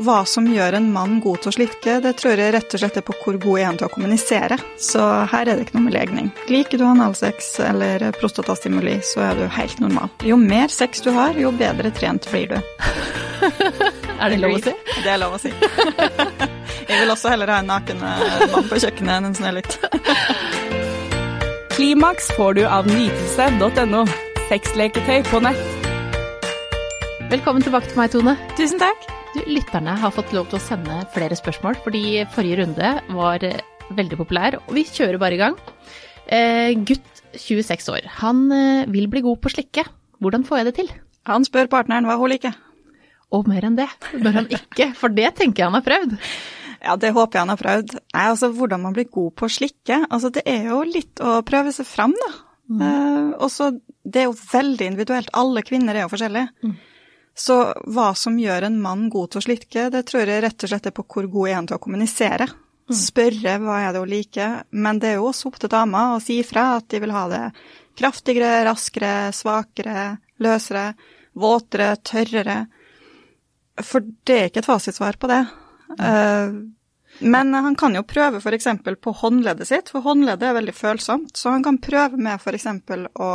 hva som gjør en mann god til å slikke, det tror jeg rett og slett er på hvor god er han til å kommunisere. Så her er det ikke noe med legning. Liker du analsex eller prostatastimuli, så er du helt normal. Jo mer sex du har, jo bedre trent blir du. er det lov å si? Det er lov å si. jeg vil også heller ha en naken mann på kjøkkenet enn en snølytt. Klimaks får du av nytelse.no. Sexleketøy på nett. Velkommen tilbake til meg, Tone. Tusen takk. Du, lytterne har fått lov til å sende flere spørsmål, fordi forrige runde var eh, veldig populær, og vi kjører bare i gang. Eh, gutt 26 år, han eh, vil bli god på slikke. Hvordan får jeg det til? Han spør partneren hva hun liker. Og mer enn det, når han ikke, for det tenker jeg han har prøvd. Ja, det håper jeg han har prøvd. Nei, altså hvordan man blir god på å slikke, altså det er jo litt å prøve seg fram, da. Mm. Eh, og så, det er jo veldig individuelt. Alle kvinner er jo forskjellige. Mm. Så hva som gjør en mann god til å slikke, det tror jeg rett og slett er på hvor god er han til å kommunisere. Mm. Spørre hva er det hun liker. Men det er jo også opp til dama å si fra at de vil ha det kraftigere, raskere, svakere, løsere, våtere, tørrere. For det er ikke et fasitsvar på det. Mm. Men han kan jo prøve f.eks. på håndleddet sitt, for håndleddet er veldig følsomt. Så han kan prøve med f.eks. å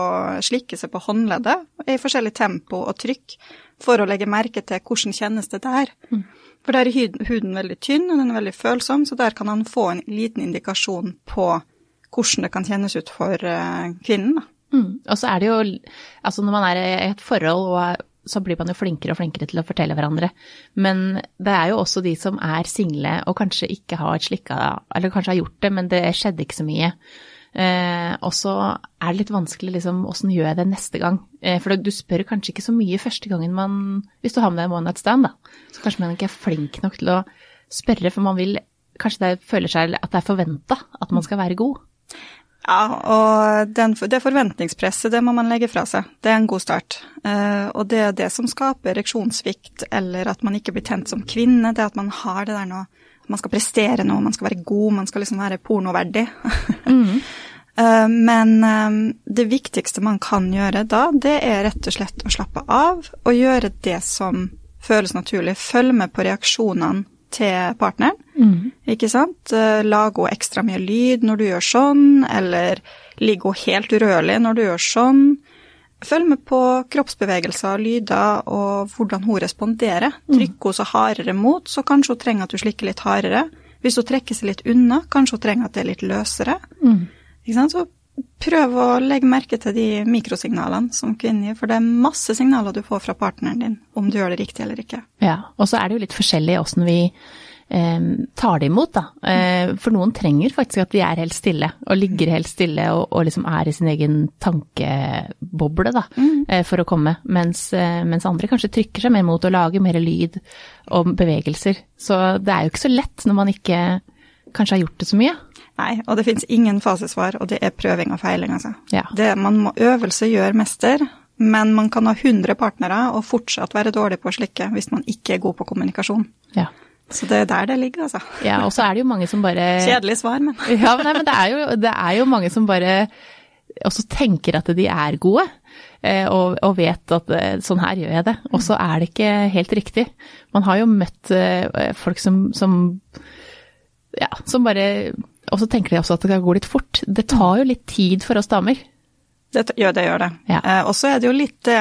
slikke seg på håndleddet i forskjellig tempo og trykk for å legge merke til hvordan kjennes det der. Mm. For der er huden veldig tynn, og den er veldig følsom, så der kan han få en liten indikasjon på hvordan det kan kjennes ut for uh, kvinnen. Mm. Og så er det jo Altså når man er i et forhold, så blir man jo flinkere og flinkere til å fortelle hverandre. Men det er jo også de som er single og kanskje ikke har slikka, eller kanskje har gjort det, men det skjedde ikke så mye. Eh, og så er det litt vanskelig liksom åssen gjør jeg det neste gang? Eh, for du spør kanskje ikke så mye første gangen man Hvis du har med deg one night stand, da. Så kanskje man ikke er flink nok til å spørre, for man vil Kanskje det føler seg at det er forventa at man skal være god. Ja, og den, det forventningspresset, det må man legge fra seg. Det er en god start. Eh, og det er det som skaper ereksjonssvikt, eller at man ikke blir tent som kvinne. Det at man har det der nå Man skal prestere noe, man skal være god, man skal liksom være pornoverdig. Mm. Eh, men eh, det viktigste man kan gjøre da, det er rett og slett å slappe av og gjøre det som føles naturlig. Følg med på reaksjonene til partneren, mm. ikke sant. Lag lage henne ekstra mye lyd når du gjør sånn, eller ligge henne helt urørlig når du gjør sånn. Følg med på kroppsbevegelser, lyder og hvordan hun responderer. Trykker hun seg så hardere mot, så kanskje hun trenger at du slikker litt hardere. Hvis hun trekker seg litt unna, kanskje hun trenger at det er litt løsere. Mm. Så prøv å legge merke til de mikrosignalene som kvinne gir, for det er masse signaler du får fra partneren din om du gjør det riktig eller ikke. Ja, og så er det jo litt forskjellig åssen vi tar det imot, da. Eh, for noen trenger faktisk at de er helt stille, og ligger helt stille og, og liksom er i sin egen tankeboble, da, mm. eh, for å komme. Mens, eh, mens, andre kanskje trykker seg mer mot å lage mer lyd og bevegelser. Så det er jo ikke så lett når man ikke kanskje har gjort det så mye. Nei, og det finnes ingen fasesvar, og det er prøving og feiling, altså. Ja. Det, man må øvelse gjøre mester, men man kan ha 100 partnere og fortsatt være dårlig på å slikke hvis man ikke er god på kommunikasjon. Ja. Så det er der det ligger, altså. Ja, og så er det jo mange som bare Kjedelig svar, men Ja, nei, men det er, jo, det er jo mange som bare også tenker at de er gode, eh, og, og, vet at eh, sånn her gjør jeg det. Og så er det ikke helt riktig. Man har jo møtt eh, folk som, som ja, som bare og så tenker de også at det kan gå litt fort. Det tar jo litt tid for oss damer. Det ja, det. Gjør det. Ja. Eh, og så er det jo litt det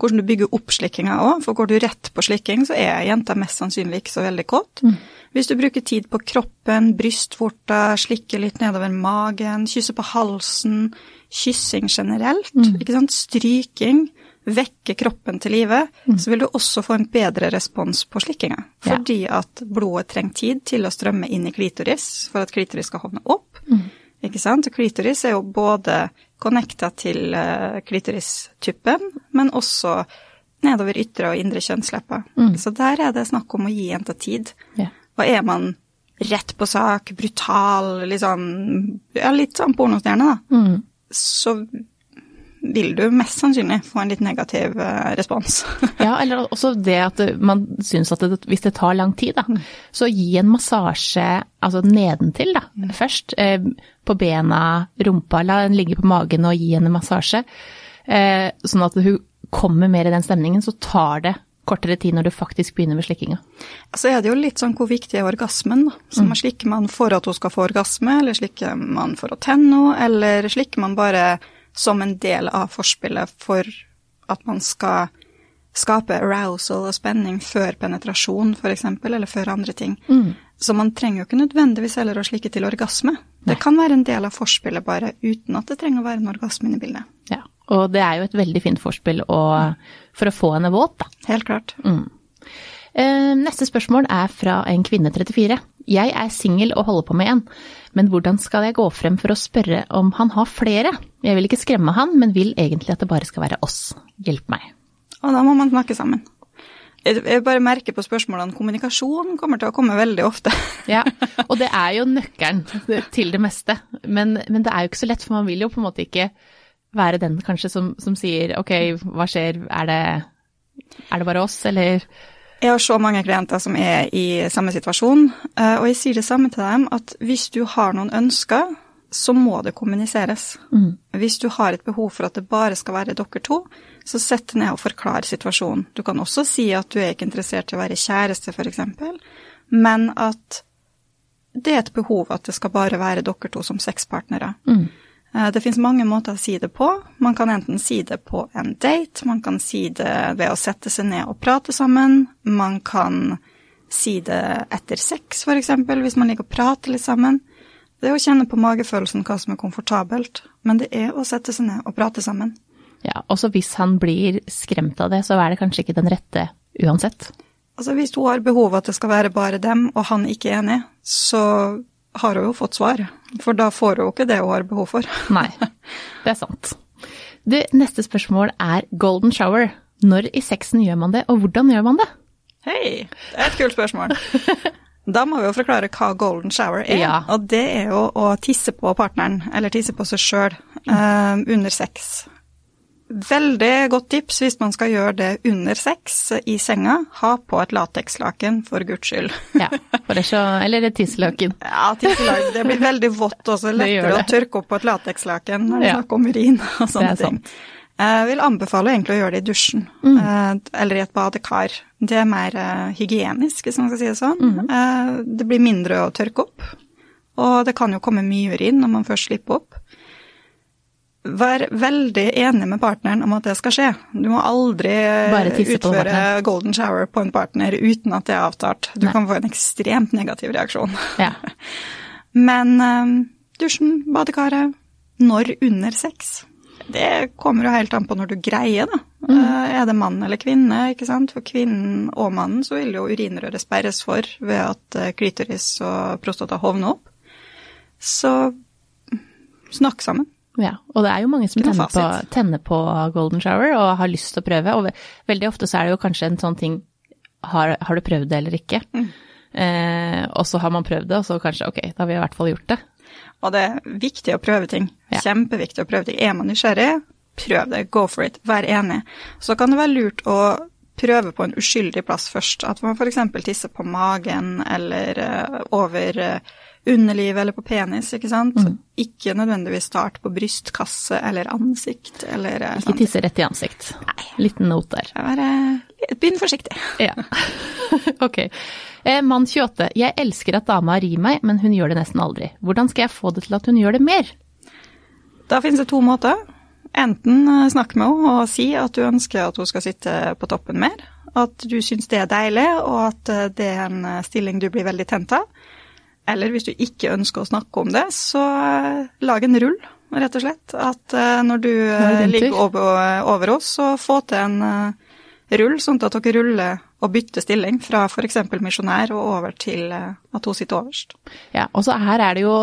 hvordan du bygger opp slikkinga òg. For går du rett på slikking, så er jenta mest sannsynlig ikke så veldig kåt. Mm. Hvis du bruker tid på kroppen, brystvorta, slikker litt nedover magen, kysser på halsen, kyssing generelt, mm. ikke sant, stryking, vekke kroppen til live, mm. så vil du også få en bedre respons på slikkinga. Fordi ja. at blodet trenger tid til å strømme inn i klitoris for at klitoris skal hovne opp. Mm. Ikke sant? Og klitoris er jo både connecta til uh, klitoristuppen, men også nedover ytre og indre kjønnslepper. Mm. Så der er det snakk om å gi jenta tid. Yeah. Og er man rett på sak, brutal, litt sånn ja, litt sånn pornostjerne, da, mm. så vil du mest sannsynlig få en litt negativ eh, respons. ja, eller også det at man syns at det, hvis det tar lang tid, da, mm. så gi en massasje altså nedentil, da, mm. først. Eh, på bena, rumpa, la den ligge på magen og gi henne massasje. Eh, sånn at hun kommer mer i den stemningen, så tar det kortere tid når du faktisk begynner med slikkinga. Så er det jo litt sånn hvor viktig er orgasmen, da. Så mm. slikker man for at hun skal få orgasme, eller slikker man for å tenne henne, eller slikker man bare som en del av forspillet for at man skal skape arousal og spenning før penetrasjon, f.eks., eller før andre ting. Mm. Så man trenger jo ikke nødvendigvis heller å slike til orgasme. Nei. Det kan være en del av forspillet bare, uten at det trenger å være en orgasme inne i bildet. Ja, og det er jo et veldig fint forspill for å få henne våt, da. Helt klart. Mm. Eh, neste spørsmål er fra en kvinne 34. Jeg er singel og holder på med en, men hvordan skal jeg gå frem for å spørre om han har flere? Jeg vil ikke skremme han, men vil egentlig at det bare skal være oss. Hjelp meg. Og da må man snakke sammen. Jeg bare merker på spørsmålene kommunikasjon kommer til å komme veldig ofte. ja, og det er jo nøkkelen til det meste. Men, men, det er jo ikke så lett, for man vil jo på en måte ikke være den kanskje som, som sier ok, hva skjer, er det, er det bare oss, eller Jeg har så mange klienter som er i samme situasjon, eh, og jeg sier det samme til dem, at hvis du har noen ønsker, så må det kommuniseres. Mm. Hvis du har et behov for at det bare skal være dere to, så sett ned og forklar situasjonen. Du kan også si at du er ikke interessert i å være kjæreste, f.eks., men at det er et behov at det skal bare være dere to som sexpartnere. Mm. Eh, det finnes mange måter å si det på. Man kan enten si det på en date, man kan si det ved å sette seg ned og prate sammen. Man kan si det etter sex, f.eks., hvis man liker å prate litt sammen. Det er å kjenne på magefølelsen hva som er komfortabelt, men det er å sette seg ned og prate sammen. Ja, også hvis han blir skremt av det, så er det kanskje ikke den rette uansett. Altså hvis hun har behov at det skal være bare dem, og han ikke er enig, så har hun jo fått svar. For da får hun ikke det hun har behov for. Nei, det er sant. Du, neste spørsmål er golden shower. Når i sexen gjør man det, og hvordan gjør man det? Hei, det er et kult spørsmål. Da må vi jo forklare hva golden shower er. Ja. Og det er jo å tisse på partneren, eller tisse på seg sjøl, uh, eh, under sex. Veldig godt tips hvis man skal gjøre det under sex i senga. Ha på et latekslaken, for guds skyld. ja, for så, eller tisseløken. Ja, tisselaken. Det blir veldig vått også. Lettere å tørke opp på et latekslaken når det ja. snakker om urin og sånne ting. Jeg vil anbefale egentlig å gjøre det i dusjen, mm. Eh, eller i et badekar. Det er mer uh, hygienisk, hvis man skal si det sånn. Mm. det blir mindre å tørke opp, og det kan jo komme mye urin når man først slipper opp. Vær veldig enig med partneren om at det skal skje. Du må aldri utføre golden shower på en partner uten at det er avtalt. Du Nei. kan få en ekstremt negativ reaksjon. Ja. Men um, dusjen, badekaret, når under sex? Det kommer jo helt an på når du greier, da. Mm. Uh, er det mann eller kvinne, ikke sant. For kvinnen og mannen så vil jo urinrøret sperres for ved at uh, klitoris og prostata hovner opp. Så snakk sammen. Ja, og det er jo mange som tenner på, tenner på, golden shower og har lyst til å prøve. Og veldig ofte så er det jo kanskje en sånn ting har, har du prøvd det eller ikke? Mm. Eh, og så har man prøvd det, og så kanskje ok, da har vi i hvert fall gjort det. Og det er viktig å prøve ting. Ja. Kjempeviktig å prøve ting. Er man nysgjerrig, prøv det. Go for it. Vær enig. Så kan det være lurt å prøve på en uskyldig plass først. At man f.eks. tisser på magen eller uh, over uh, underliv eller på penis, ikke sant. Mm. Ikke nødvendigvis start på brystkasse eller ansikt eller eh, Ikke tisse rett i ansikt. Nei. Liten not der. Bare begynn forsiktig. Ja. ok. Eh, mann 28. Jeg elsker at dama rir meg, men hun gjør det nesten aldri. Hvordan skal jeg få det til at hun gjør det mer? Da finnes det to måter. Enten snakke snakk med henne og si at du ønsker at hun skal sitte på toppen mer. At du syns det er deilig, og at eh, det er en stilling du blir veldig tent av. Eller hvis du ikke ønsker å snakke om det, så eh, lag en rull, rett og slett. At uh, når du uh, ligger over, over, oss, så få til en rull, sånn at dere ruller og bytter stilling fra f.eks. misjonær og over til at hun sitter overst. Ja, og så her er det jo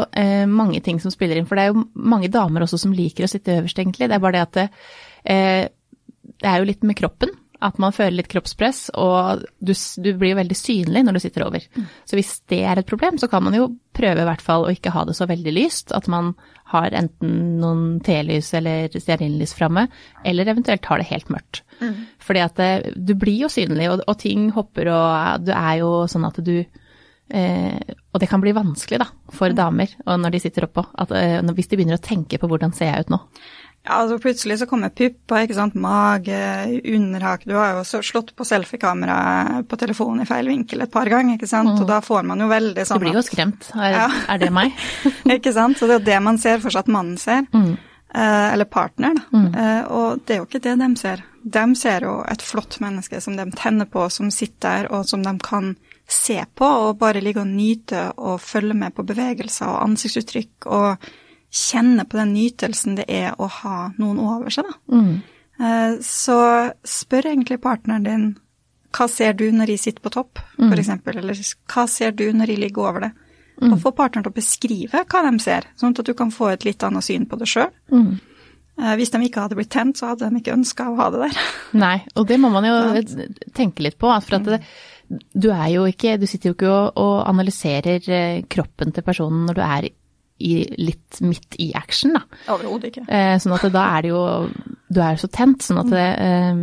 mange ting som spiller inn, for det er jo mange damer også som liker å sitte øverst, egentlig. Det er bare det at det, det er jo litt med kroppen. At man føler litt kroppspress, og du, du blir veldig synlig når du sitter over. Mm. Så hvis det er et problem, så kan man jo prøve i hvert fall å ikke ha det så veldig lyst. At man har enten noen telys eller stearinlys framme, eller eventuelt har det helt mørkt. Mm. Fordi at det, du blir jo synlig, og, og, ting hopper, og du er jo sånn at du eh, Og det kan bli vanskelig da, for mm. damer når de sitter oppå, at, eh, hvis de begynner å tenke på hvordan ser jeg ut nå. Ja, altså plutselig så kommer pupper, ikke sant, mage, underhak. Du har jo slått på selfiekamera på telefonen i feil vinkel et par ganger, ikke sant, mm. og da får man jo veldig sånn Du blir jo skremt. Er, ja. er det meg? ikke sant, så det er jo det man ser for seg at mannen ser. Mm. Eh, eller partner, da. Mm. Eh, og det er jo ikke det de ser. De ser jo et flott menneske som de tenner på, som sitter der, og som de kan se på, og bare ligge og nyte og følge med på bevegelser og ansiktsuttrykk. og kjenne på den nytelsen det er å ha noen over seg, da. Mm. Eh, så spør egentlig partneren din hva ser du når jeg sitter på topp, mm. f.eks., eller hva ser du når jeg ligger over det? Mm. Og få partneren til å beskrive hva de ser, sånn at du kan få et litt annet syn på det sjøl. Mm. Eh, hvis de ikke hadde blitt tent, så hadde de ikke ønska å ha det der. Nei, og det må man jo tenke litt på. For at det, du er jo ikke Du sitter jo ikke og, og analyserer eh, kroppen til personen når du er i, litt midt i action, da. Overhodet ikke. Eh, sånn at da er det jo Du er jo så tent, sånn at det, eh,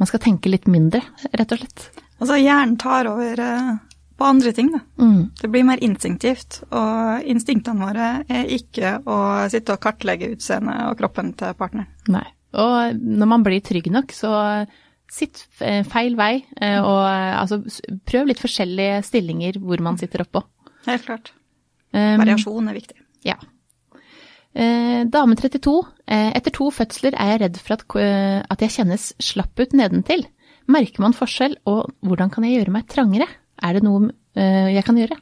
man skal tenke litt mindre, rett og slett. Altså hjernen tar over eh, på andre ting, da. Mm. Det blir mer instinktivt. Og instinktene våre er ikke å sitte og kartlegge utseendet og kroppen til partneren. Nei. Og når man blir trygg nok, så sitt feil vei, og altså prøv litt forskjellige stillinger hvor man sitter oppå. Helt klart. Um, Variasjon er viktig. Ja. Eh, dame 32. Eh, etter to fødsler er jeg redd for at, eh, at jeg kjennes slapp ut nedentil. Merker man forskjell, og hvordan kan jeg gjøre meg trangere? Er det noe jeg kan gjøre?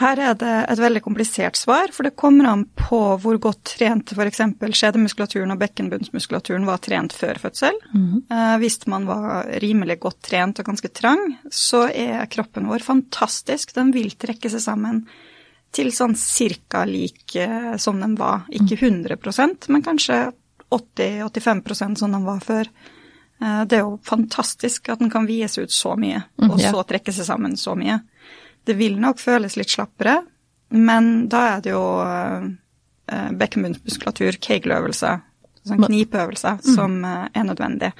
Her er det et veldig komplisert svar, for det kommer an på hvor godt trent f.eks. skjedemuskulaturen og bekkenbunnsmuskulaturen var trent før fødsel. Mm. Hvis man var rimelig godt trent og ganske trang, så er kroppen vår fantastisk. Den vil trekke seg sammen til sånn cirka lik eh, som den var. Ikke 100% men kanskje 80-85% som den var før. Eh, det er jo fantastisk at den kan vies ut så mye, og mm, så trekke seg sammen så mye. Det vil nok føles litt slappere, men da er det jo uh, bekkenbunnsmuskulatur, kegleøvelser, sånn knipeøvelser, mm. som uh, er nødvendig.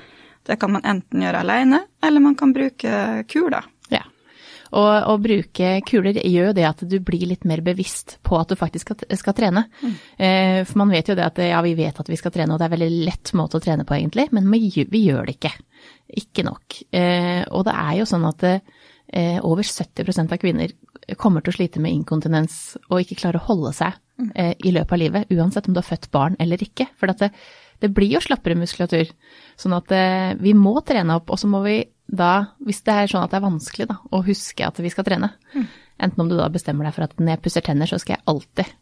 Det kan man enten gjøre alene, eller man kan bruke kuler. Ja. Og å bruke kuler gjør jo det at du blir litt mer bevisst på at du faktisk skal, skal trene. Mm. Eh, for man vet jo det at ja, vi vet at vi skal trene, og det er veldig lett måte å trene på egentlig, men vi, vi gjør det ikke. Ikke nok. Eh, og det er jo sånn at eh, over 70% av kvinner kommer til å slite med inkontinens og ikke klare å holde seg eh, i løpet av livet, uansett om du har født barn eller ikke. For det, det, blir jo slappere muskulatur. Sånn at eh, vi må trene opp, og så må vi da, hvis det er sånn at det er vanskelig da, å huske at vi skal trene, mm. enten om du da bestemmer deg for at når jeg pusser tenner, så skal jeg alltid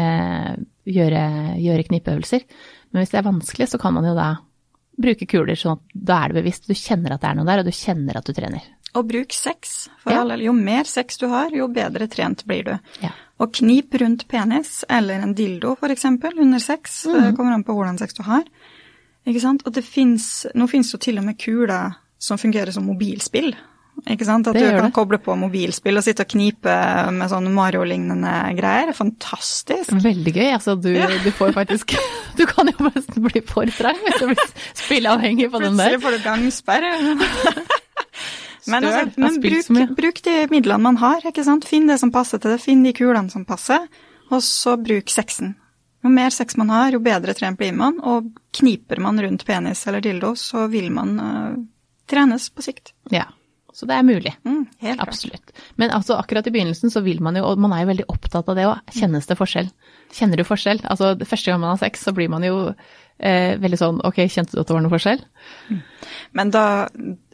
eh, gjøre, gjøre knipeøvelser. Men hvis det er vanskelig, så kan man jo da bruke kuler sånn at da er det bevisst, du kjenner at det er noe der, og du kjenner at du trener. Og bruk sex. For ja. alle, Jo mer sex du har, jo bedre trent blir du. Ja. Og knip rundt penis, eller en dildo f.eks., under sex. Mm. Det kommer an på hvordan sex du har. Ikke sant? Og det fins Nå fins jo til og med kuler som fungerer som mobilspill. Ikke sant? At du kan det. koble på mobilspill og sitte og knipe med sånne Mario-lignende greier. Fantastisk. Veldig gøy. Altså, du, ja. du får faktisk Du kan jo nesten bli for trang hvis du blir spilleavhengig på den der. Plutselig får du gangsperre. Men, altså, men bruk, bruk, de midlene man har, ikke sant. Finn det som passer til det. Finn de kulene som passer, og så bruk sexen. Jo mer sex man har, jo bedre trent blir man. Og kniper man rundt penis eller dildo, så vil man uh, trenes på sikt. Ja. Så det er mulig. Mm, helt Absolutt. Men altså, akkurat i begynnelsen så vil man jo, og man er jo veldig opptatt av det òg, kjennes det forskjell? Kjenner du forskjell? Altså første gang man har sex, så blir man jo eh, veldig sånn ok, kjente du at det var noe forskjell? Mm. Men da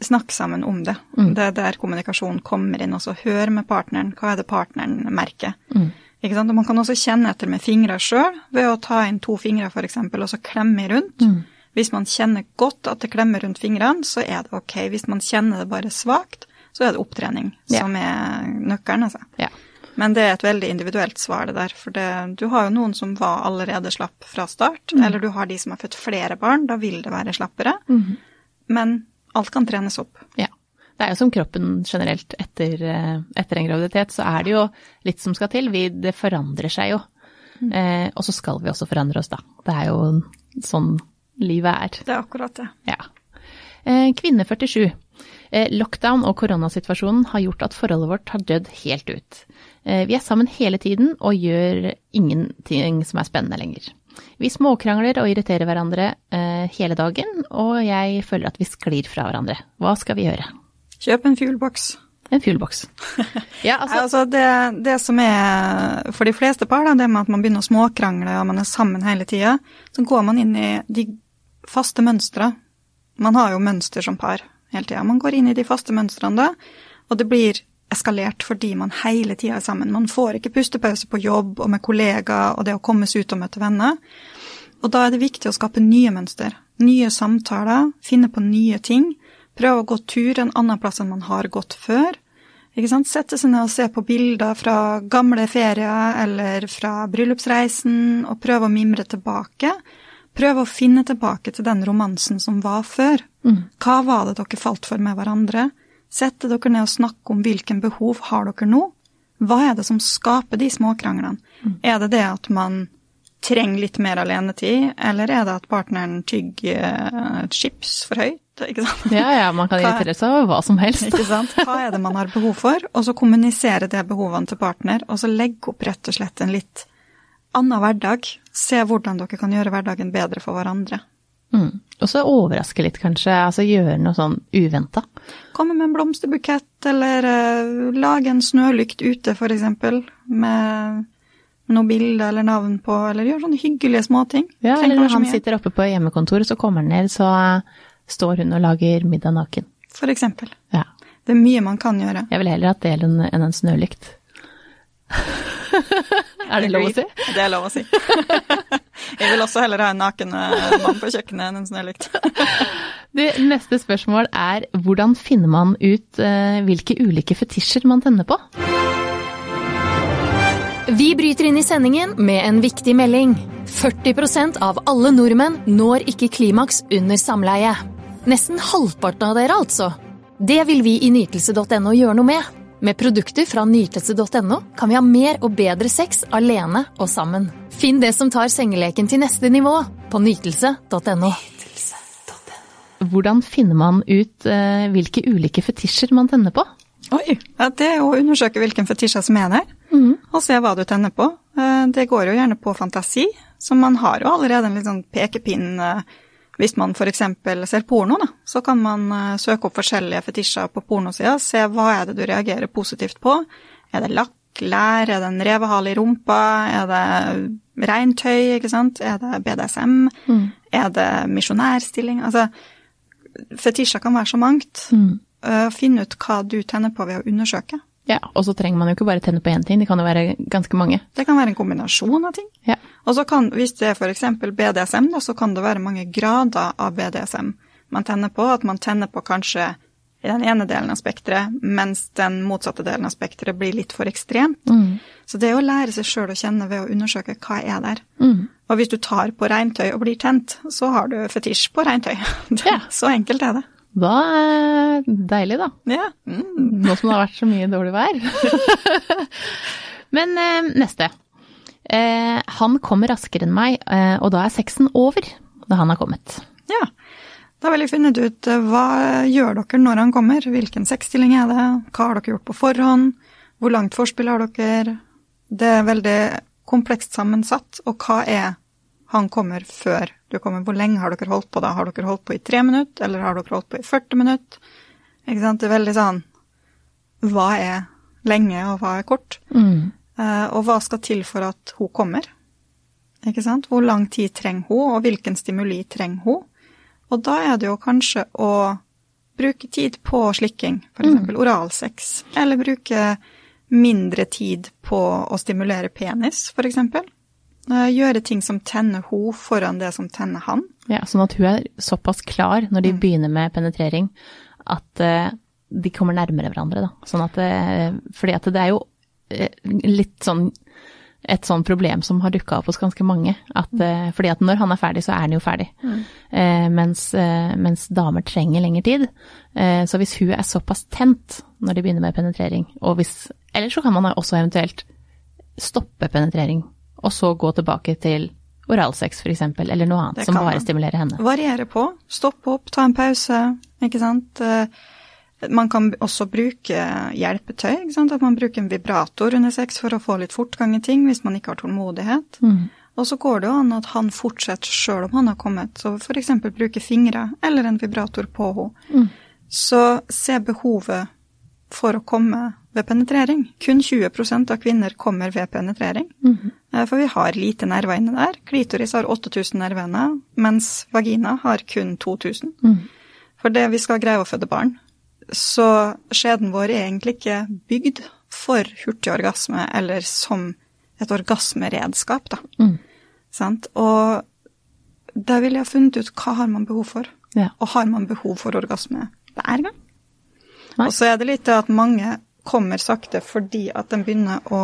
snakk sammen om det. Mm. Det er der kommunikasjon kommer inn. Også hør med partneren. Hva er det partneren merker? Mm. Ikke sant? Og man kan også kjenne etter med fingra sjøl, ved å ta inn to fingre f.eks., og så klemme rundt. Mm. Hvis man kjenner godt at det klemmer rundt fingrene, så er det ok. Hvis man kjenner det bare svakt, så er det opptrening yeah. som er nøkkelen, altså. Ja. Men det er et veldig individuelt svar, det der. For det, du har jo noen som var allerede slapp fra start, mm. eller du har de som har født flere barn, da vil det være slappere. Mm. Men alt kan trenes opp. Ja. Det er jo som kroppen generelt etter, eh, etter en graviditet, så er det jo litt som skal til. Vi, det forandrer seg jo. Mm. Eh, og så skal vi også forandre oss, da. Det er jo sånn livet er. Det er akkurat det. Ja. Eh, kvinne 47. Eh, lockdown og koronasituasjonen har gjort at forholdet vårt har dødd helt ut. Eh, vi er sammen hele tiden og gjør ingenting som er spennende lenger. Vi småkrangler og irriterer hverandre eh, hele dagen, og jeg føler at vi sklir fra hverandre. Hva skal vi gjøre? Kjøp en fuelboks. En fuelboks. ja, altså, altså det, det, som er for de fleste par, da, det med at man begynner å småkrangle og man er sammen hele tida, så går man inn i de faste mønstre. Man har jo mønster som par hele tida. Man går inn i de faste mønstrene da, og det blir eskalert fordi man hele tida er sammen. Man får ikke pustepause på jobb og med kollegaer og det å komme seg ut og møte venner. Og da er det viktig å skape nye mønster. Nye samtaler, finne på nye ting. Prøve å gå tur en annen plass enn man har gått før. Sette seg ned og se på bilder fra gamle ferier eller fra bryllupsreisen, og prøve å mimre tilbake. Prøve å finne tilbake til den romansen som var før. Mm. Hva var det dere falt for med hverandre? Sette dere ned og snakke om hvilken behov har dere nå. Hva er det som skaper de småkranglene? Mm. Er det det at man trenger litt mer alenetid, eller er det at partneren tygger uh, chips for høyt? Ikke sant? Ja, ja, man kan irritere seg over hva som helst. Ikke sant? Hva er det man har behov for? Og så kommunisere det behovene til partner, og så legge opp rett og slett en litt annen hverdag. Se hvordan dere kan gjøre hverdagen bedre for hverandre. Mm. Og så overraske litt, kanskje. Altså gjøre noe sånn uventa. Komme med en blomsterbukett, eller uh, lage en snølykt ute, eksempel. Med noe bilde eller navn på, eller gjøre sånne hyggelige småting. Ja, eller når han sitter oppe på hjemmekontoret, så kommer han ned, så står hun og lager middag naken. For eksempel. Ja. Det er mye man kan gjøre. Jeg vil heller hatt det enn en snølykt. er det lov å si? Det er lov å si. Jeg vil også heller ha en naken eh, mann på kjøkkenet enn en snølykt. Det neste spørsmål er hvordan finner man ut uh, hvilke ulike fetisjer man tenner på? Vi bryter inn i sendingen med en viktig melding. 40% av alle nordmenn når ikke klimaks under samleie. Nesten halvparten av dere, altså. Det vil vi i nytelse.no gjøre noe med. Med produkter fra nytelse.no kan vi ha mer og bedre sex alene og sammen. Finn det som tar sengeleken til neste nivå på nytelse.no. Hvordan finner man ut uh, hvilke ulike fetisjer man tenner på? Oi, ja, Det er å undersøke hvilken fetisjer som er der, mm. og se hva du tenner på. Uh, det går jo gjerne på fantasi, så man har jo allerede en litt sånn pekepinn uh, hvis man f.eks. ser porno, da, så kan man eh, søke opp forskjellige fetisjer på pornosida, se hva er det du reagerer positivt på. Er det lakk, lær, er det en revehale i rumpa, er det regntøy, ikke sant, er det BDSM, mm. er det misjonærstilling? Altså, fetisjer kan være så mangt. Mm. Finn ut hva du tenner på ved å undersøke. Ja, og så trenger man jo ikke bare tenne på én ting, det kan jo være ganske mange. Det kan være en kombinasjon av ting. Ja. Og så kan, hvis det er f.eks. BDSM, da, så kan det være mange grader av BDSM man tenner på. At man tenner på kanskje i den ene delen av spekteret, mens den motsatte delen av spekteret blir litt for ekstremt. Mm. Så det er å lære seg sjøl å kjenne ved å undersøke hva er der. Mm. Og hvis du tar på regntøy og blir tent, så har du fetisj på regntøy. Ja. så enkelt er det. Da er deilig, da. Ja. Mm. Nå som det har vært så mye dårlig vær. Men eh, neste. Eh, han kommer raskere enn meg, eh, og da er sexen over da han har kommet. Ja. Da vil jeg finne ut eh, hva gjør dere når han kommer? Hvilken sexstilling er det? Hva har dere gjort på forhånd? Hvor langt forspill har dere? Det er veldig komplekst sammensatt. Og hva er han kommer før du kommer. Hvor lenge har dere holdt på da? Har dere holdt på i tre minutter, eller har dere holdt på i 40 minutter? Ikke sant? Det er veldig sånn Hva er lenge, og hva er kort? Mm. Uh, og hva skal til for at hun kommer? Ikke sant? Hvor lang tid trenger hun, og hvilken stimuli trenger hun? Og da er det jo kanskje å bruke tid på slikking, f.eks. Mm. oralsex, eller bruke mindre tid på å stimulere penis, f.eks. Eh, gjøre ting som tenner hun foran det som tenner han. Ja, Sånn at hun er såpass klar når de mm. begynner med penetrering at uh, de kommer nærmere hverandre. Da. Sånn at, uh, fordi at det er jo uh, litt sånn et sånn problem som har dukka opp hos ganske mange. At, mm. fordi at når han er ferdig, så er han jo ferdig. Mm. Mens, mens, damer trenger lengre tid. Så hvis hun er såpass tent når de begynner med penetrering, og hvis Eller så kan man også eventuelt stoppe penetrering og så gå tilbake til oralsex f.eks., eller noe annet som bare stimulerer henne. Variere på. Stoppe opp, ta en pause, ikke sant. Eh, man kan også bruke hjelpetøy, ikke sant. At man bruker en vibrator under sex for å få litt fortgang i ting hvis man ikke har tålmodighet. Mm. Og så går det jo an at han fortsetter sjøl om han har kommet, så f.eks. bruke fingre eller en vibrator på henne. Så se behovet for å komme ved penetrering. Kun 20% av kvinner kommer ved penetrering. Eh, For vi har lite nerver inne der. Klitoris har 8000 nerver, mens vagina har kun 2000. For det vi skal greie å føde barn. Så skjeden vår er egentlig ikke bygd for hurtig orgasme eller som et orgasmeredskap, da. Sant? Og der ville jeg ha funnet ut hva har man behov for. Ja. Og har man behov for orgasme hver gang? Og så er det litt det at mange kommer sakte fordi at de begynner å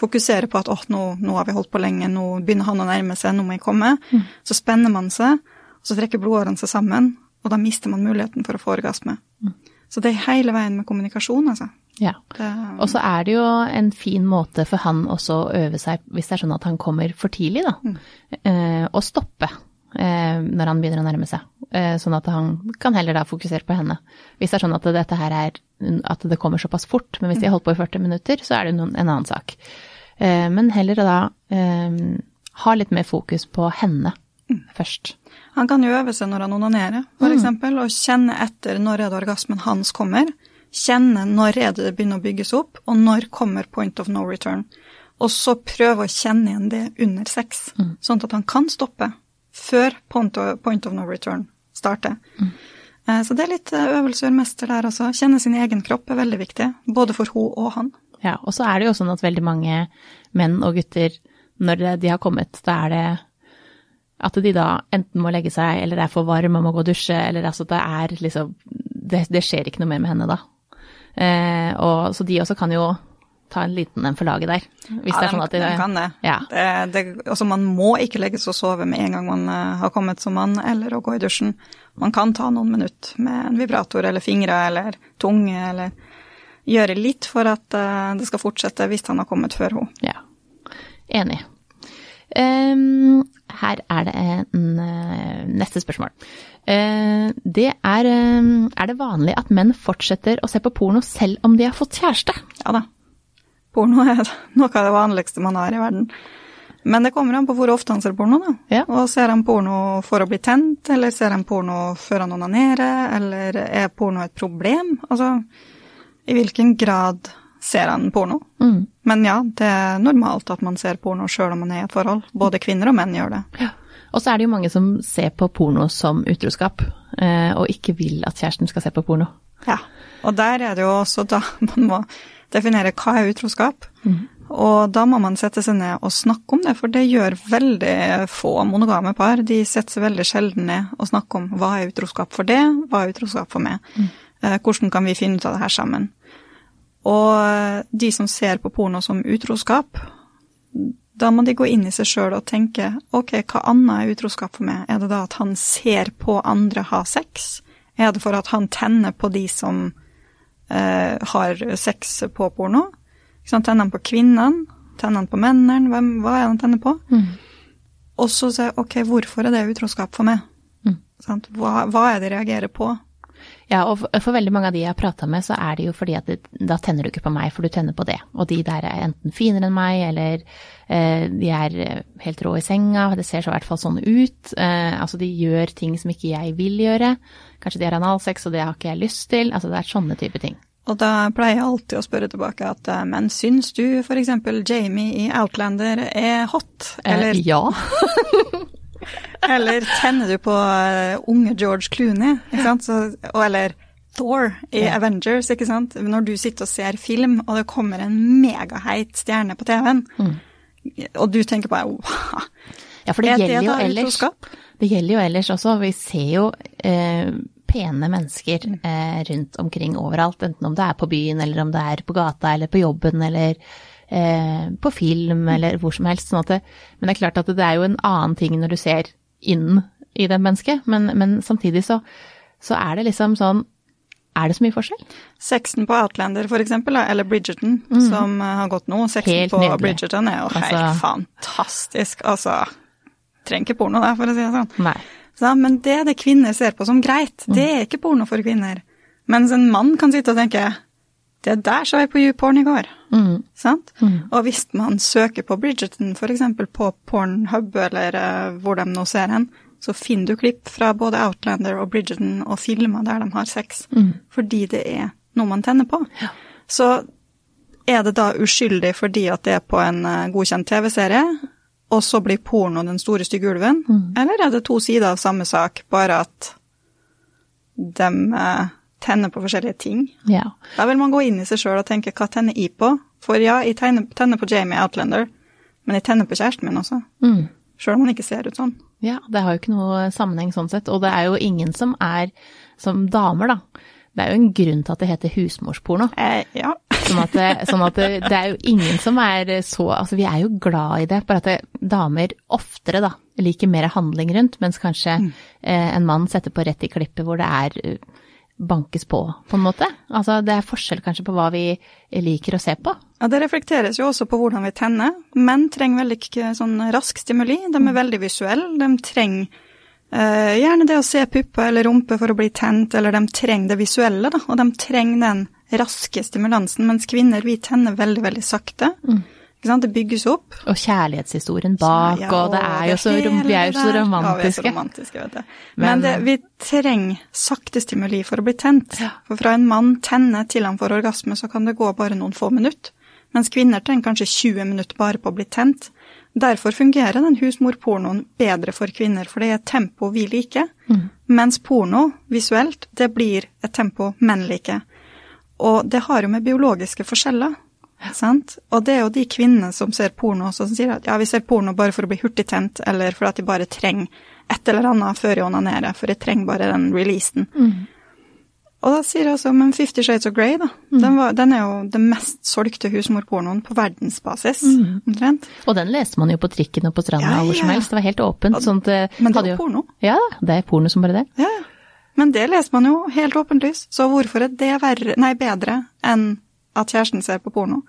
fokusere på at åh, nå, nå har vi holdt på lenge, nå begynner han å nærme seg, nå må jeg komme. Så spenner man seg, og så trekker blodårene seg sammen, og da mister man muligheten for å få orgasme. Så det er hele veien med kommunikasjon, altså. Ja. Og så er det jo en fin måte for han også å øve seg, hvis det er sånn at han kommer for tidlig, da, eh, å stoppe når han begynner å nærme seg. Eh, sånn at han kan heller da fokusere på henne. Hvis det er sånn at dette her er at det kommer såpass fort, men hvis de har holdt på i 40 minutter, så er det en annen sak. Eh, men heller da eh, ha litt mer fokus på henne først. Han kan jo øve seg når han onanerer, for eksempel, og kjenne etter når er det orgasmen hans kommer. Kjenne når er det det begynner å bygges opp, og når kommer point of no return. Og så prøve å kjenne igjen det under sex, sånn at han kan stoppe før point of, point of no return starter. Mm. Så det er litt eh, øvelse mester der også. Kjenne sin egen kropp er veldig viktig, både for hun og han. Ja, og så er det jo sånn at veldig mange menn og gutter, når de har kommet, da er det at de da enten må legge seg, eller er for varm og må gå og dusje, eller altså det er liksom Det, det skjer ikke noe mer med henne da. Eh, og så de også kan jo ta en liten en for laget der. Hvis det er sånn at de, de kan det. Ja. det, det altså man må ikke legges og sove med en gang man eh, har kommet som mann, eller å gå i dusjen. Man kan ta noen minutter med en vibrator eller fingre eller tunge, eller gjøre litt for at eh, det skal fortsette hvis han har kommet før henne. Ja, enig. Um, her er det en eh, neste spørsmål. Uh, det er um, Er det vanlig at menn fortsetter å se på porno selv om de har fått kjæreste? Ja da. Porno er noe av det vanligste man har i verden. Men det kommer an på hvor ofte han ser porno, da. Ja. Og ser han porno for å bli tent, eller ser han porno før han onanerer, eller er porno et problem? Altså, i hvilken grad ser han porno? Mm. Men ja, det er normalt at man ser porno sjøl om man er i et forhold. Både kvinner og menn gjør det. Ja. Og så er det jo mange som ser på porno som utroskap, eh, og ikke vil at kjæresten skal se på porno. Ja. Og der er det jo også da man må definere hva er utroskap. Og da må man sette seg ned og snakke om det, for det gjør veldig få monogame par. De setter seg veldig sjelden ned og snakker om hva er utroskap for det, hva er utroskap for meg. Mm. hvordan kan vi finne ut av det her sammen? Og de som ser på porno som utroskap, da må de gå inn i seg sjøl og tenke ok, hva annet er utroskap for meg? Er det da at han ser på andre ha sex? Er det for at han tenner på de som eh, har sex på porno? Tenner han på kvinnene? Tenner han på mennene? Hvem, hva er det han tenner på? Og så se ok, hvorfor er det utroskap for meg? Mm. Hva, hva er det jeg reagerer på? Ja, og for- for veldig mange av de jeg har prata med, så er det jo fordi at det, da tenner du ikke på meg, for du tenner på det. Og de der er enten finere enn meg, eller eh, de er eh, helt rå i senga, det ser så i hvert fall sånn ut. Eh, altså de gjør ting som ikke jeg vil gjøre. Kanskje de har analsex, og det har ikke jeg lyst til. Altså det er sånne type ting. Og da pleier jeg alltid å spørre tilbake at eh, men syns du f.eks. Jamie i Outlander er hot? Eller, eh, ja. eller tenner du på eh, unge George Clooney? Ikke sant? Så, og, eller Thor i Ja. Avengers, ikke sant? Når du sitter og ser film, og det kommer en megaheit stjerne på TV-en, og du tenker bare wow, ja, for det det gjelder jo da ellers. utroskap? Det gjelder jo ellers også. Vi ser jo eh, pene mennesker eh, rundt omkring overalt, enten om det er på byen, eller om det er på gata, eller på jobben, eller eh, på film, eller hvor som helst. Sånn at det, men det er klart at det er jo en annen ting når du ser inn i det mennesket, men, men samtidig så, så er det liksom sånn Er det så mye forskjell? Sexen på Outlander, for eksempel, eller Bridgerton, som eh, har gått nå. Sexen. Helt på nydelig. Bridgerton er jo helt Altså- fantastisk. Altså, trenger ikke porno der, for å si det sånn. Nei. Så, men det det kvinner ser på som greit, det er ikke porno for kvinner. Mens en mann kan sitte og tenke Det der så jeg på YouPorn i går. Mm. Sant? Og hvis man søker på Bridgerton, f.eks. på Pornhub eller uh, hvor de nå ser hen, så finner du klipp fra både Outlander og Bridgerton og filmer der de har sex. Mm. Fordi det er noe man tenner på. Ja. Så er det da uskyldig fordi at det er på en uh, godkjent TV-serie, og så blir porno den store stygge ulven? Mm. Eller er det to sider av samme sak, bare at de uh, tenner på forskjellige ting? Ja. Da vil man gå inn i seg sjøl og tenke hva tenner jeg på? For ja, jeg tenner, tenner på Jamie Outlander, men jeg tenner på kjæresten min også. Mm. Sjøl om han ikke ser ut sånn. Ja, det har jo ikke noe sammenheng sånn sett. Og det er jo ingen som er som damer, da. Det er jo en grunn til at det heter husmorsporno. Eh, ja. Sånn at, det, sånn at det, er jo ingen som er så Altså, vi er jo glad i det, bare at damer oftere, da, liker mer handling rundt, mens kanskje eh, en mann setter på rett i klippet hvor det er eh, bankes på, på en måte. Altså, det er forskjell kanskje på hva vi liker å se på. ja, det reflekteres jo også på hvordan vi tenner. Menn trenger veldig sånn rask stimuli. De er veldig visuelle. De trenger Uh, gjerne det å se puppe eller rumpe for å bli tent, eller de trenger det visuelle, da. Og de trenger den raske stimulansen, mens kvinner, vi tenner veldig, veldig sakte. Sant? Det bygges opp. Og kjærlighetshistorien bak, Ja, og det er jo så, vi er jo så romantiske. Ja, vi er så romantiske. vet du. Men- Men, det, vi trenger sakte stimuli for å bli tent. For fra en mann tenner til han får orgasme, så kan det gå bare noen få minutter. Mens kvinner trenger kanskje 20 minutter bare på å bli tent. Derfor fungerer den husmorpornoen bedre for kvinner, for det er et tempo vi liker. Mens porno, visuelt, det blir et tempo menn liker. Og det har jo med biologiske forskjeller. Sant? Og det er jo de kvinnene som ser porno også, som sier at ja, vi ser porno bare for å bli hurtigtent, eller for at de bare trenger et eller annet før jeg onanerer, for jeg trenger bare den releasen. Og da sier jeg også, men Fifty Shades of Grey, da, den, var, den er jo den mest solgte husmorpornoen på verdensbasis, omtrent. Og den leste man jo på trikken og på stranda Ja, ja. hvor som helst. Det var helt åpent. Sånn at Men det er jo- porno. Ja, det er porno som bare det. Ja, ja. Men det leser man jo helt åpenlyst, så hvorfor er det verre, nei, bedre enn at kjæresten ser på porno?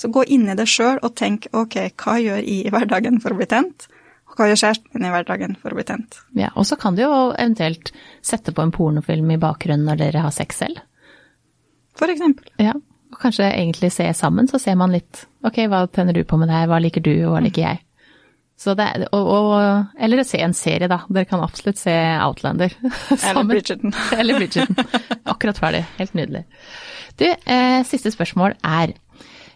Så gå inn i det sjøl og tenk ok, hva gjør jeg i hverdagen for å bli tent? Og hva gjør kjæresten min i hverdagen for å bli tent? Ja, og så kan du jo eventuelt sette på en pornofilm i bakgrunnen når dere har sex selv. For eksempel. Ja, og kanskje egentlig se sammen, så ser man litt ok, hva tenner du på med det her, hva liker du, og hva liker jeg? Er- og, og, eller se en serie, da. Dere kan absolutt se Outlander. Eller. Bridgerton. Eller Bridgerton. Akkurat ferdig. Helt nydelig. Du, eh, siste spørsmål er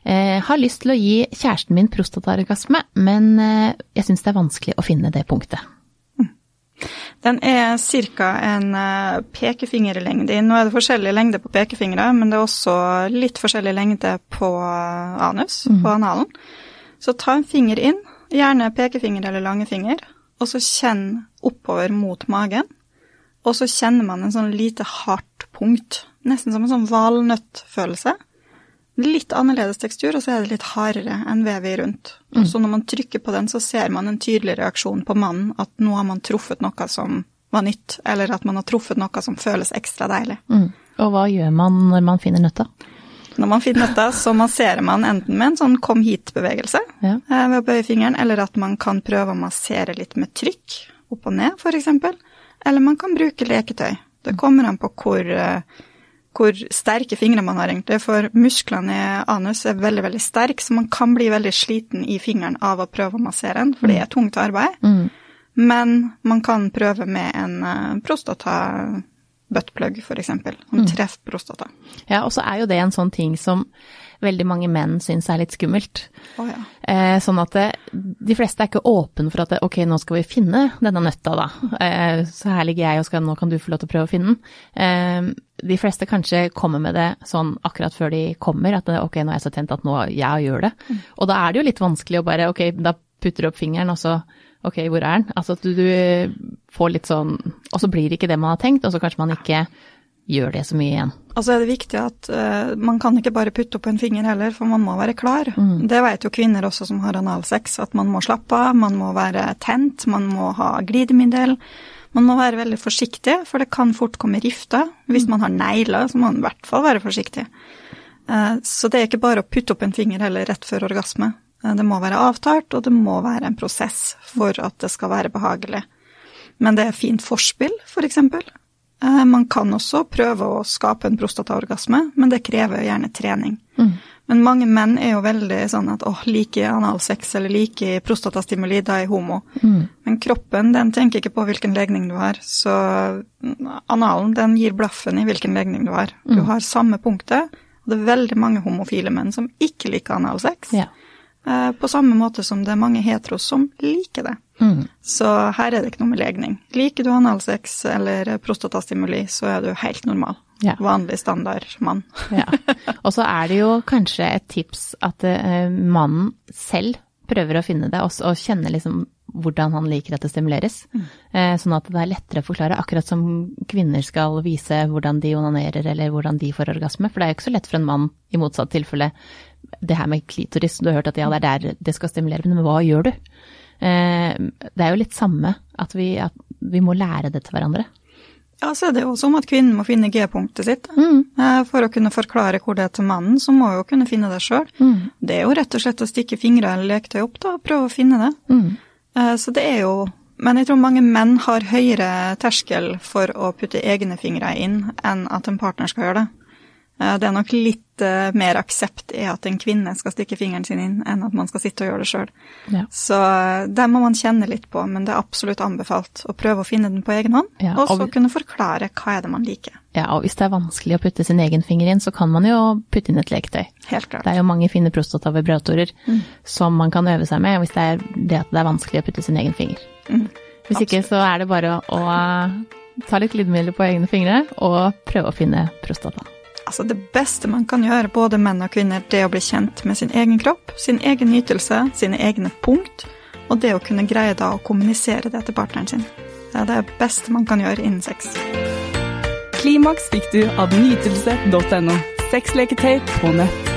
eh, Har lyst til å gi kjæresten min prostataorgasme, men eh, jeg syns det er vanskelig å finne det punktet. Den er ca. en eh, pekefingerlengde. Nå er det forskjellig lengde på pekefingre, men det er også litt forskjellig lengde på anus, anus, på analen. Så ta en finger inn, gjerne pekefinger eller langefinger, og så kjenn oppover mot magen. Og så kjenner man en sånn lite hardt punkt, nesten som en sånn valnøttfølelse. Litt annerledes tekstur, og så er det litt hardere enn vevet rundt. Mm. så når man trykker på den, så ser man en tydelig reaksjon på mannen, at nå har man truffet noe som var nytt, eller at man har truffet noe som føles ekstra deilig. Mm. Og hva gjør man når man finner nøtta? Når man finner dette, så masserer man enten med en sånn kom hit-bevegelse Ja. eh, ved å bøye fingeren, eller at man kan prøve å massere litt med trykk, opp og ned f.eks. Eller man kan bruke leketøy. Det kommer an på hvor, eh, hvor sterke fingre man har, egentlig. For musklene i anus er veldig, veldig sterke, så man kan bli veldig sliten i fingeren av å prøve å massere den, for det er tungt arbeid. Mm. Men man kan prøve med en uh, prostata buttplug, f.eks., som treffer prostata. Ja, og så er jo det en sånn ting som veldig mange menn syns er litt skummelt. Oh, ja. Eh, sånn at det, de fleste er ikke åpne for at det, ok, nå skal vi finne denne nøtta, da. Eh, så her ligger jeg og skal, nå kan du få lov til å prøve å finne den. Eh, de fleste kanskje kommer med det sånn akkurat før de kommer, at det, ok, nå er jeg så tent at nå jeg gjør det. Og da er det jo litt vanskelig å bare, ok, da putter du opp fingeren, og så, ok, hvor er den? Altså at du, du får litt sånn, og så blir det ikke det man har tenkt, og så kanskje man ikke gjør det så mye igjen. Altså er det viktig at uh, man kan ikke bare putte opp en finger heller, for man må være klar. Det vet jo kvinner også som har analsex, at man må slappe av, man må være tent, man må ha glidemiddel. Man må være veldig forsiktig, for det kan fort komme rifter. Hvis man har negler, så må man i hvert fall være forsiktig. Eh, Så det er ikke bare å putte opp en finger heller rett før orgasme. Eh, Det må være avtalt, og det må være en prosess for at det skal være behagelig. Men det er fint forspill, for eksempel. Eh, Man kan også prøve å skape en prostataorgasme, men det krever jo gjerne trening. Men mange menn er jo veldig sånn at åh, liker analsex eller liker prostatastimuli, da er homo. homo. Men kroppen den tenker ikke på hvilken legning du har, så mm, analen den gir blaffen i hvilken legning du har. Du har samme punktet, og det er veldig mange homofile menn som ikke liker analsex. Ja. Eh, På samme måte som det er mange heteros som liker det. Mm. Så her er det ikke noe med legning. Liker du analsex eller prostatastimuli, så er du helt normal. Ja. Vanlig standard mann. Ja. Og så er det jo kanskje et tips at eh, mannen selv prøver å finne det, og, kjenne liksom hvordan han liker at det stimuleres. Mm. sånn at det er lettere å forklare, akkurat som kvinner skal vise hvordan de onanerer eller hvordan de får orgasme. For det er jo ikke så lett for en mann, i motsatt tilfelle, det her med klitoris. Du har hørt at ja, det er der det skal stimulere, men hva gjør du? Eh, det er jo litt samme, at vi, at vi må lære det til hverandre. Ja, så er det jo som at kvinnen må finne G-punktet sitt. Eh, For å kunne forklare hvor det er til mannen, så må hun jo kunne finne det sjøl. Det er jo rett og slett å stikke fingre eller leketøy opp da, og prøve å finne det. Eh, Så det er jo Men jeg tror mange menn har høyere terskel for å putte egne fingre inn enn at en partner skal gjøre det. Eh, Det er nok litt eh, mer aksept i at en kvinne skal stikke fingeren sin inn, enn at man skal sitte og gjøre det sjøl. Ja. Så eh, det må man kjenne litt på, men det er absolutt anbefalt å prøve å finne den på egen hånd, Ja, og så kunne forklare hva er det man liker. Ja, og hvis det er vanskelig å putte sin egen finger inn, så kan man jo putte inn et leketøy. Helt klart. Det er jo mange fine prostatavibratorer som man kan øve seg med, hvis det er det at det er vanskelig å putte sin egen finger. Hvis ikke så er det bare å ta litt glidemiddel på egne fingre og prøve å finne prostata. Altså Det beste man kan gjøre, både menn og kvinner, det er å bli kjent med sin egen kropp, sin egen nytelse, sine egne punkt, og det å kunne greie da å kommunisere det til partneren sin. Det er det beste man kan gjøre innen sex. Klimaks fikk du av nytelse.no. Sexleketøy på nett.